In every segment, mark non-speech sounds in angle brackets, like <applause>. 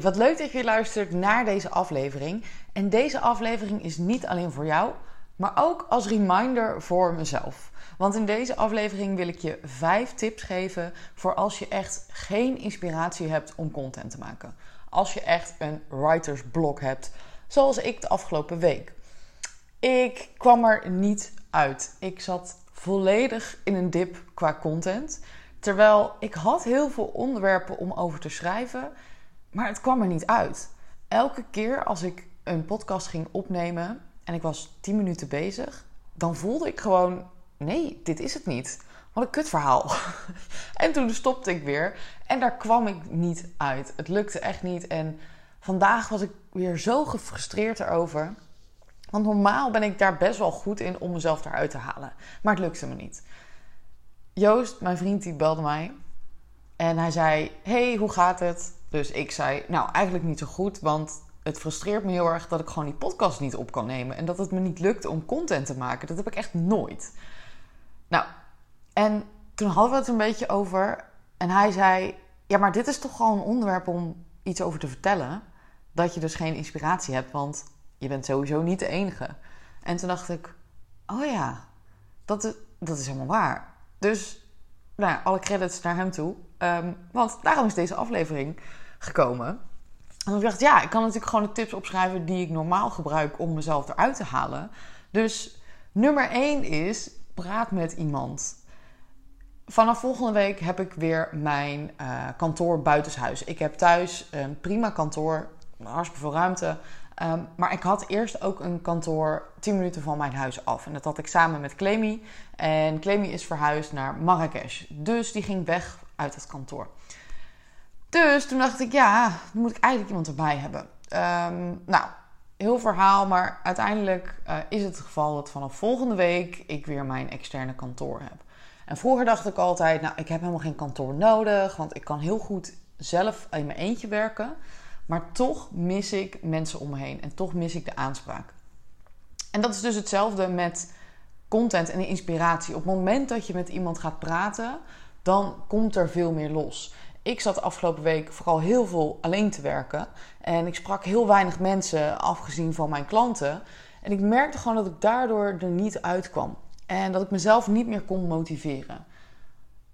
Wat leuk dat je luistert naar deze aflevering. En deze aflevering is niet alleen voor jou, maar ook als reminder voor mezelf. Want in deze aflevering wil ik je vijf tips geven voor als je echt geen inspiratie hebt om content te maken. Als je echt een writersblok hebt, zoals ik de afgelopen week. Ik kwam er niet uit. Ik zat volledig in een dip qua content. Terwijl ik had heel veel onderwerpen om over te schrijven, maar het kwam er niet uit. Elke keer als ik een podcast ging opnemen en ik was 10 minuten bezig, dan voelde ik gewoon: nee, dit is het niet. Wat een kutverhaal. <laughs> en toen stopte ik weer en daar kwam ik niet uit. Het lukte echt niet. En vandaag was ik weer zo gefrustreerd erover. Want normaal ben ik daar best wel goed in om mezelf eruit te halen. Maar het lukte me niet. Joost, mijn vriend, die belde mij. En hij zei: Hey, hoe gaat het? Dus ik zei: Nou, eigenlijk niet zo goed. Want het frustreert me heel erg dat ik gewoon die podcast niet op kan nemen. En dat het me niet lukt om content te maken. Dat heb ik echt nooit. Nou, en toen hadden we het een beetje over. En hij zei: Ja, maar dit is toch gewoon een onderwerp om iets over te vertellen. Dat je dus geen inspiratie hebt, want je bent sowieso niet de enige. En toen dacht ik: Oh ja, dat, dat is helemaal waar. Dus nou alle credits naar hem toe. Um, want daarom is deze aflevering gekomen. En ik dacht, ja, ik kan natuurlijk gewoon de tips opschrijven die ik normaal gebruik om mezelf eruit te halen. Dus nummer 1 is: praat met iemand. Vanaf volgende week heb ik weer mijn uh, kantoor buitenshuis. Ik heb thuis een prima kantoor, hartstikke veel ruimte. Um, maar ik had eerst ook een kantoor 10 minuten van mijn huis af. En dat had ik samen met Clemi. En Clemi is verhuisd naar Marrakesh. Dus die ging weg uit het kantoor. Dus toen dacht ik, ja, dan moet ik eigenlijk iemand erbij hebben. Um, nou, heel verhaal, maar uiteindelijk uh, is het geval dat vanaf volgende week ik weer mijn externe kantoor heb. En vroeger dacht ik altijd, nou, ik heb helemaal geen kantoor nodig, want ik kan heel goed zelf in mijn eentje werken. Maar toch mis ik mensen om me heen en toch mis ik de aanspraak. En dat is dus hetzelfde met content en inspiratie. Op het moment dat je met iemand gaat praten, dan komt er veel meer los. Ik zat afgelopen week vooral heel veel alleen te werken. En ik sprak heel weinig mensen, afgezien van mijn klanten. En ik merkte gewoon dat ik daardoor er niet uitkwam. En dat ik mezelf niet meer kon motiveren.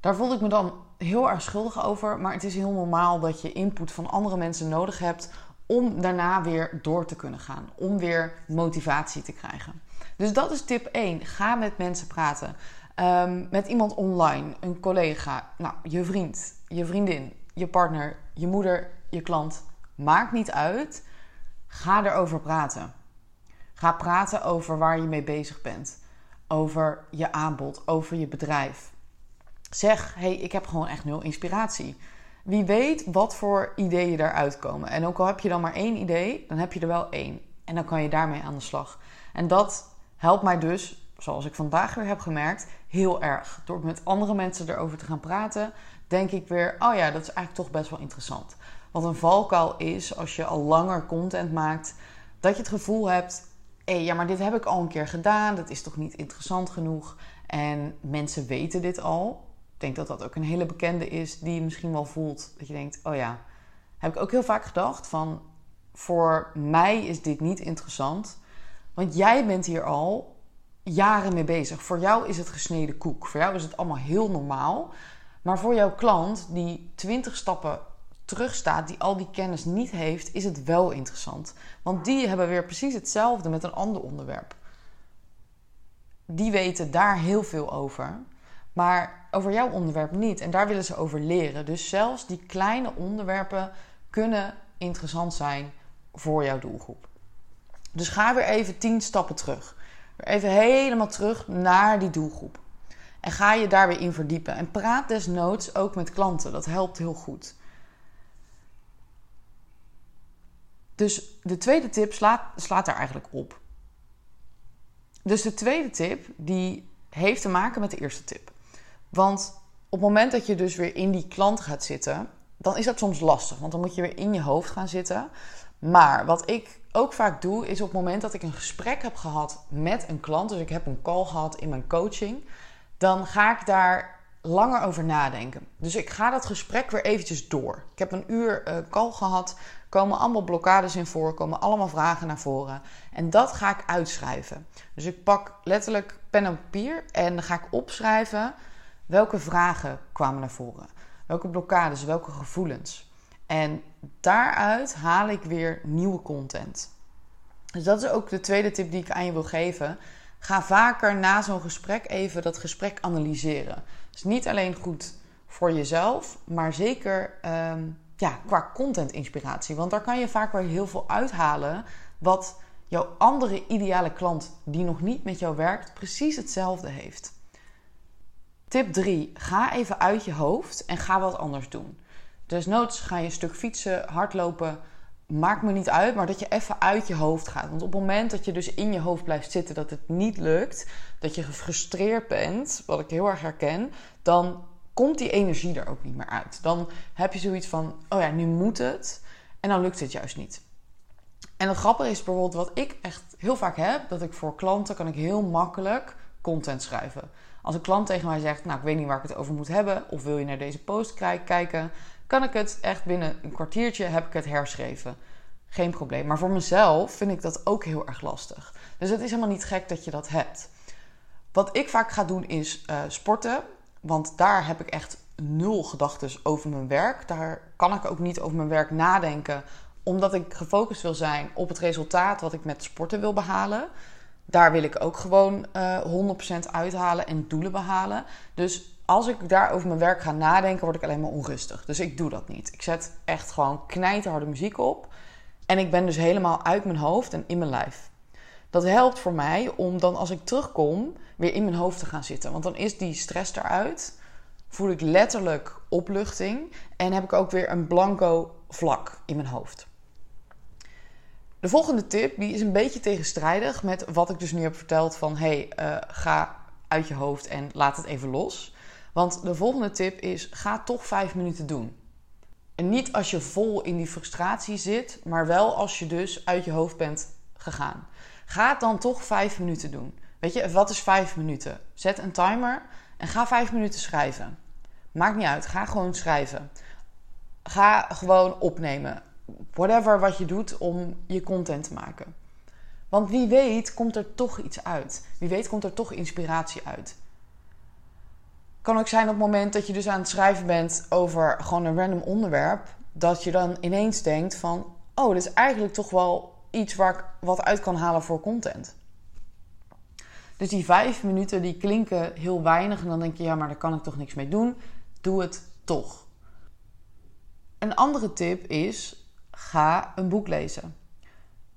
Daar voelde ik me dan heel erg schuldig over. Maar het is heel normaal dat je input van andere mensen nodig hebt om daarna weer door te kunnen gaan. Om weer motivatie te krijgen. Dus dat is tip 1. Ga met mensen praten. Um, met iemand online, een collega, nou, je vriend, je vriendin, je partner, je moeder, je klant. Maakt niet uit. Ga erover praten. Ga praten over waar je mee bezig bent. Over je aanbod, over je bedrijf. Zeg, hey, ik heb gewoon echt nul inspiratie. Wie weet wat voor ideeën daaruit komen. En ook al heb je dan maar één idee, dan heb je er wel één. En dan kan je daarmee aan de slag. En dat helpt mij dus, zoals ik vandaag weer heb gemerkt, heel erg. Door met andere mensen erover te gaan praten, denk ik weer: oh ja, dat is eigenlijk toch best wel interessant. Wat een valkuil is als je al langer content maakt, dat je het gevoel hebt: hé, hey, ja, maar dit heb ik al een keer gedaan, dat is toch niet interessant genoeg. En mensen weten dit al. Ik denk dat dat ook een hele bekende is die je misschien wel voelt. Dat je denkt: oh ja, heb ik ook heel vaak gedacht van. Voor mij is dit niet interessant. Want jij bent hier al jaren mee bezig. Voor jou is het gesneden koek. Voor jou is het allemaal heel normaal. Maar voor jouw klant die 20 stappen terugstaat, die al die kennis niet heeft, is het wel interessant. Want die hebben weer precies hetzelfde met een ander onderwerp. Die weten daar heel veel over, maar over jouw onderwerp niet. En daar willen ze over leren. Dus zelfs die kleine onderwerpen kunnen interessant zijn voor jouw doelgroep. Dus ga weer even 10 stappen terug. Weer even helemaal terug naar die doelgroep. En ga je daar weer in verdiepen. En praat desnoods ook met klanten. Dat helpt heel goed. Dus de tweede tip slaat, slaat daar eigenlijk op. Dus de tweede tip die heeft te maken met de eerste tip. Want op het moment dat je dus weer in die klant gaat zitten, dan is dat soms lastig. Want dan moet je weer in je hoofd gaan zitten. Maar wat ik ook vaak doe, is op het moment dat ik een gesprek heb gehad met een klant, dus ik heb een call gehad in mijn coaching, dan ga ik daar langer over nadenken. Dus ik ga dat gesprek weer eventjes door. Ik heb een uur uh, call gehad, komen allemaal blokkades in voor, komen allemaal vragen naar voren. En dat ga ik uitschrijven. Dus ik pak letterlijk pen en papier en dan ga ik opschrijven welke vragen kwamen naar voren. Welke blokkades, welke gevoelens. En daaruit haal ik weer nieuwe content. Dus dat is ook de tweede tip die ik aan je wil geven. Ga vaker na zo'n gesprek even dat gesprek analyseren. Dus niet alleen goed voor jezelf, maar zeker ehm, ja, qua content inspiratie. Want daar kan je vaak weer heel veel uithalen wat jouw andere ideale klant die nog niet met jou werkt precies hetzelfde heeft. Tip 3. Ga even uit je hoofd en ga wat anders doen. Desnoods ga je een stuk fietsen, hardlopen. Maakt me niet uit, maar dat je even uit je hoofd gaat. Want op het moment dat je dus in je hoofd blijft zitten, dat het niet lukt, dat je gefrustreerd bent, wat ik heel erg herken, dan komt die energie er ook niet meer uit. Dan heb je zoiets van: oh ja, nu moet het. En dan lukt het juist niet. En het grappige is bijvoorbeeld wat ik echt heel vaak heb, dat ik voor klanten kan ik heel makkelijk content schrijven. Als een klant tegen mij zegt, nou ik weet niet waar ik het over moet hebben, of wil je naar deze post kijken, kan ik het echt binnen een kwartiertje heb ik het herschreven. Geen probleem. Maar voor mezelf vind ik dat ook heel erg lastig. Dus het is helemaal niet gek dat je dat hebt. Wat ik vaak ga doen is uh, sporten. Want daar heb ik echt nul gedachten over mijn werk. Daar kan ik ook niet over mijn werk nadenken. Omdat ik gefocust wil zijn op het resultaat wat ik met sporten wil behalen daar wil ik ook gewoon uh, eh, 100% uithalen en doelen behalen. Dus als ik daar over mijn werk ga nadenken, word ik alleen maar onrustig. Dus ik doe dat niet. Ik zet echt gewoon knijterharde muziek op. En ik ben dus helemaal uit mijn hoofd en in mijn lijf. Dat helpt voor mij om dan als ik terugkom weer in mijn hoofd te gaan zitten. Want dan is die stress eruit. Voel ik letterlijk opluchting. En heb ik ook weer een blanco vlak in mijn hoofd. De volgende tip die is een beetje tegenstrijdig met wat ik dus nu heb verteld van hey, uh, ga uit je hoofd en laat het even los. Want de volgende tip is ga toch vijf minuten doen. En niet als je vol in die frustratie zit, maar wel als je dus uit je hoofd bent gegaan. Ga dan toch vijf minuten doen. Weet je, wat is vijf minuten? Zet een timer en ga vijf minuten schrijven. Maakt niet uit, ga gewoon schrijven. Ga gewoon opnemen whatever wat je doet om je content te maken. Want wie weet komt er toch iets uit. Wie weet komt er toch inspiratie uit. Kan ook zijn op het moment dat je dus aan het schrijven bent over gewoon een random onderwerp, dat je dan ineens denkt van, oh, dit is eigenlijk toch wel iets waar ik wat uit kan halen voor content. Dus die vijf minuten die klinken heel weinig en dan denk je, ja, maar daar kan ik toch niks mee doen. Doe het toch. Een andere tip is ga een boek lezen.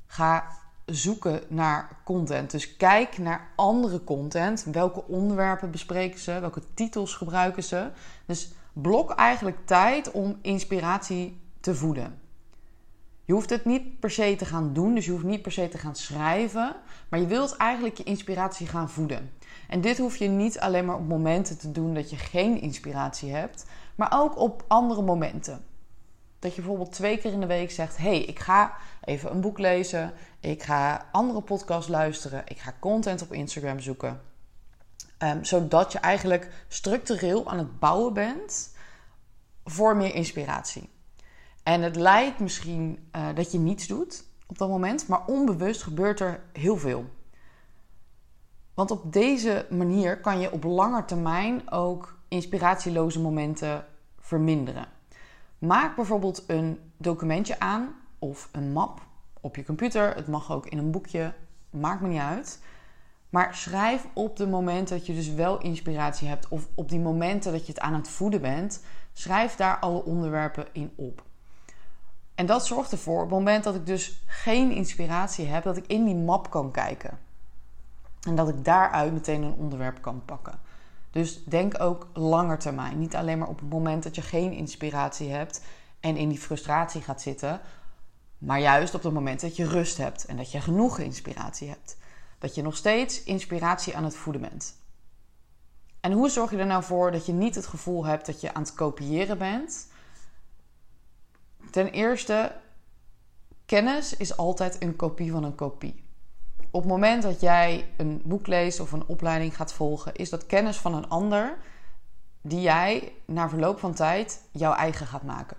Ga zoeken naar content. Dus kijk naar andere content. Welke onderwerpen bespreken ze? Welke titels gebruiken ze? Dus blok eigenlijk tijd om inspiratie te voeden. Je hoeft het niet per se te gaan doen, dus je hoeft niet per se te gaan schrijven, maar je wilt eigenlijk je inspiratie gaan voeden. En dit hoef je niet alleen maar op momenten te doen dat je geen inspiratie hebt, maar ook op andere momenten. Dat je bijvoorbeeld twee keer in de week zegt: hey, ik ga even een boek lezen. Ik ga andere podcasts luisteren. Ik ga content op Instagram zoeken. Um, zodat je eigenlijk structureel aan het bouwen bent voor meer inspiratie. En het lijkt misschien uh, dat je niets doet op dat moment, maar onbewust gebeurt er heel veel. Want op deze manier kan je op lange termijn ook inspiratieloze momenten verminderen. Maak bijvoorbeeld een documentje aan of een map op je computer. Het mag ook in een boekje, maakt me niet uit. Maar schrijf op de momenten dat je dus wel inspiratie hebt of op die momenten dat je het aan het voeden bent, schrijf daar alle onderwerpen in op. En dat zorgt ervoor op het moment dat ik dus geen inspiratie heb, dat ik in die map kan kijken. En dat ik daaruit meteen een onderwerp kan pakken. Dus denk ook langer termijn. Niet alleen maar op het moment dat je geen inspiratie hebt en in die frustratie gaat zitten. Maar juist op het moment dat je rust hebt en dat je genoeg inspiratie hebt. Dat je nog steeds inspiratie aan het voeden bent. En hoe zorg je er nou voor dat je niet het gevoel hebt dat je aan het kopiëren bent? Ten eerste, kennis is altijd een kopie van een kopie op het moment dat jij een boek leest of een opleiding gaat volgen, is dat kennis van een ander die jij na verloop van tijd jouw eigen gaat maken.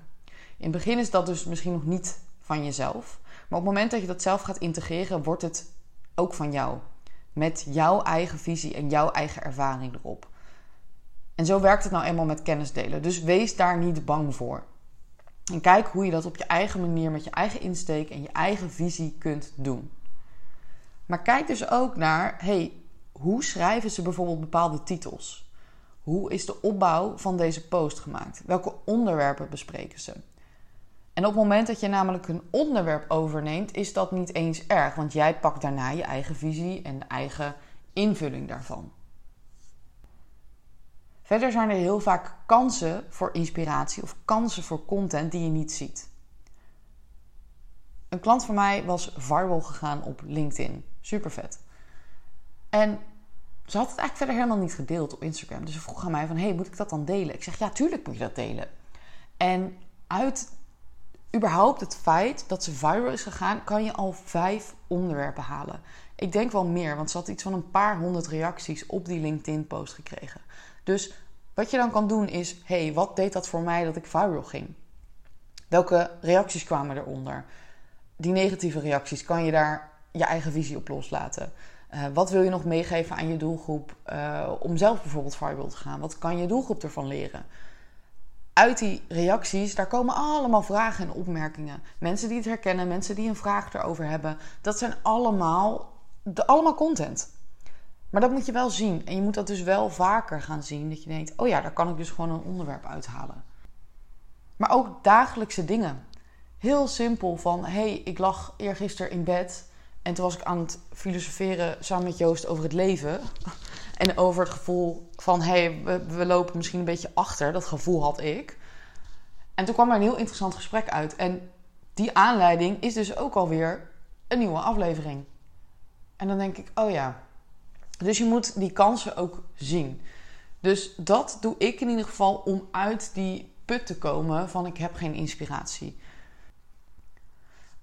In het begin is dat dus misschien nog niet van jezelf. Maar op het moment dat je dat zelf gaat integreren, wordt het ook van jou. Met jouw eigen visie en jouw eigen ervaring erop. En zo werkt het nou eenmaal met kennis delen. Dus wees daar niet bang voor. En kijk hoe je dat op je eigen manier, met je eigen insteek en je eigen visie kunt doen. Maar kijk dus ook naar, hey, hoe schrijven ze bijvoorbeeld bepaalde titels? Hoe is de opbouw van deze post gemaakt? Welke onderwerpen bespreken ze? En op het moment dat je namelijk een onderwerp overneemt, is dat niet eens erg, want jij pakt daarna je eigen visie en eigen invulling daarvan. Verder zijn er heel vaak kansen voor inspiratie of kansen voor content die je niet ziet. Een klant van mij was viral gegaan op LinkedIn. Super vet. En ze had het eigenlijk verder helemaal niet gedeeld op Instagram. Dus ze vroeg aan mij van, hey, moet ik dat dan delen? Ik zeg, ja, tuurlijk moet je dat delen. En uit überhaupt het feit dat ze viral is gegaan, kan je al vijf onderwerpen halen. Ik denk wel meer, want ze had iets van een paar honderd reacties op die LinkedIn-post gekregen. Dus wat je dan kan doen is: hey, wat deed dat voor mij dat ik viral ging? Welke reacties kwamen eronder? Die negatieve reacties, kan je daar je eigen visie op loslaten? Uh, wat wil je nog meegeven aan je doelgroep uh, om zelf bijvoorbeeld viral te gaan? Wat kan je doelgroep ervan leren? Uit die reacties, daar komen allemaal vragen en opmerkingen. Mensen die het herkennen, mensen die een vraag erover hebben. Dat zijn allemaal, de, allemaal content. Maar dat moet je wel zien. En je moet dat dus wel vaker gaan zien. Dat je denkt, oh ja, daar kan ik dus gewoon een onderwerp uithalen. Maar ook dagelijkse dingen. Heel simpel van, hey, ik lag eergisteren in bed. En toen was ik aan het filosoferen samen met Joost over het leven. En over het gevoel van, hey, we, we lopen misschien een beetje achter. Dat gevoel had ik. En toen kwam er een heel interessant gesprek uit. En die aanleiding is dus ook alweer een nieuwe aflevering. En dan denk ik, oh ja, dus je moet die kansen ook zien. Dus dat doe ik in ieder geval om uit die put te komen van ik heb geen inspiratie.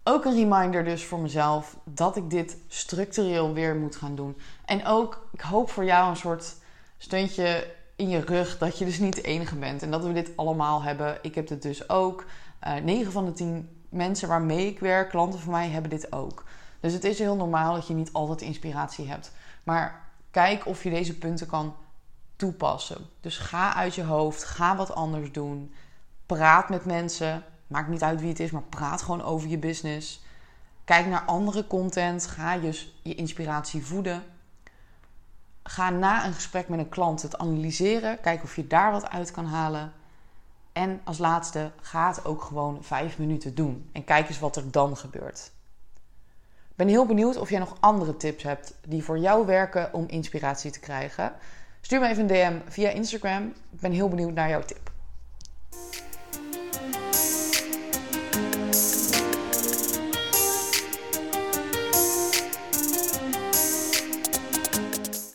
Ook een reminder dus voor mezelf dat ik dit structureel weer moet gaan doen. En ook, ik hoop voor jou een soort steuntje in je rug dat je dus niet de enige bent. En dat we dit allemaal hebben. Ik heb dit dus ook. Uh, eh, 9 van de 10 mensen waarmee ik werk, klanten van mij, hebben dit ook. Dus het is heel normaal dat je niet altijd inspiratie hebt. Maar kijk of je deze punten kan toepassen. Dus ga uit je hoofd, ga wat anders doen. Praat met mensen. Maakt niet uit wie het is, maar praat gewoon over je business. Kijk naar andere content. Ga dus je inspiratie voeden. Ga na een gesprek met een klant het analyseren. Kijk of je daar wat uit kan halen. En als laatste, ga het ook gewoon vijf minuten doen. En kijk eens wat er dan gebeurt ben heel benieuwd of jij nog andere tips hebt die voor jou werken om inspiratie te krijgen. Stuur me even een DM via Instagram. Ik ben heel benieuwd naar jouw tip.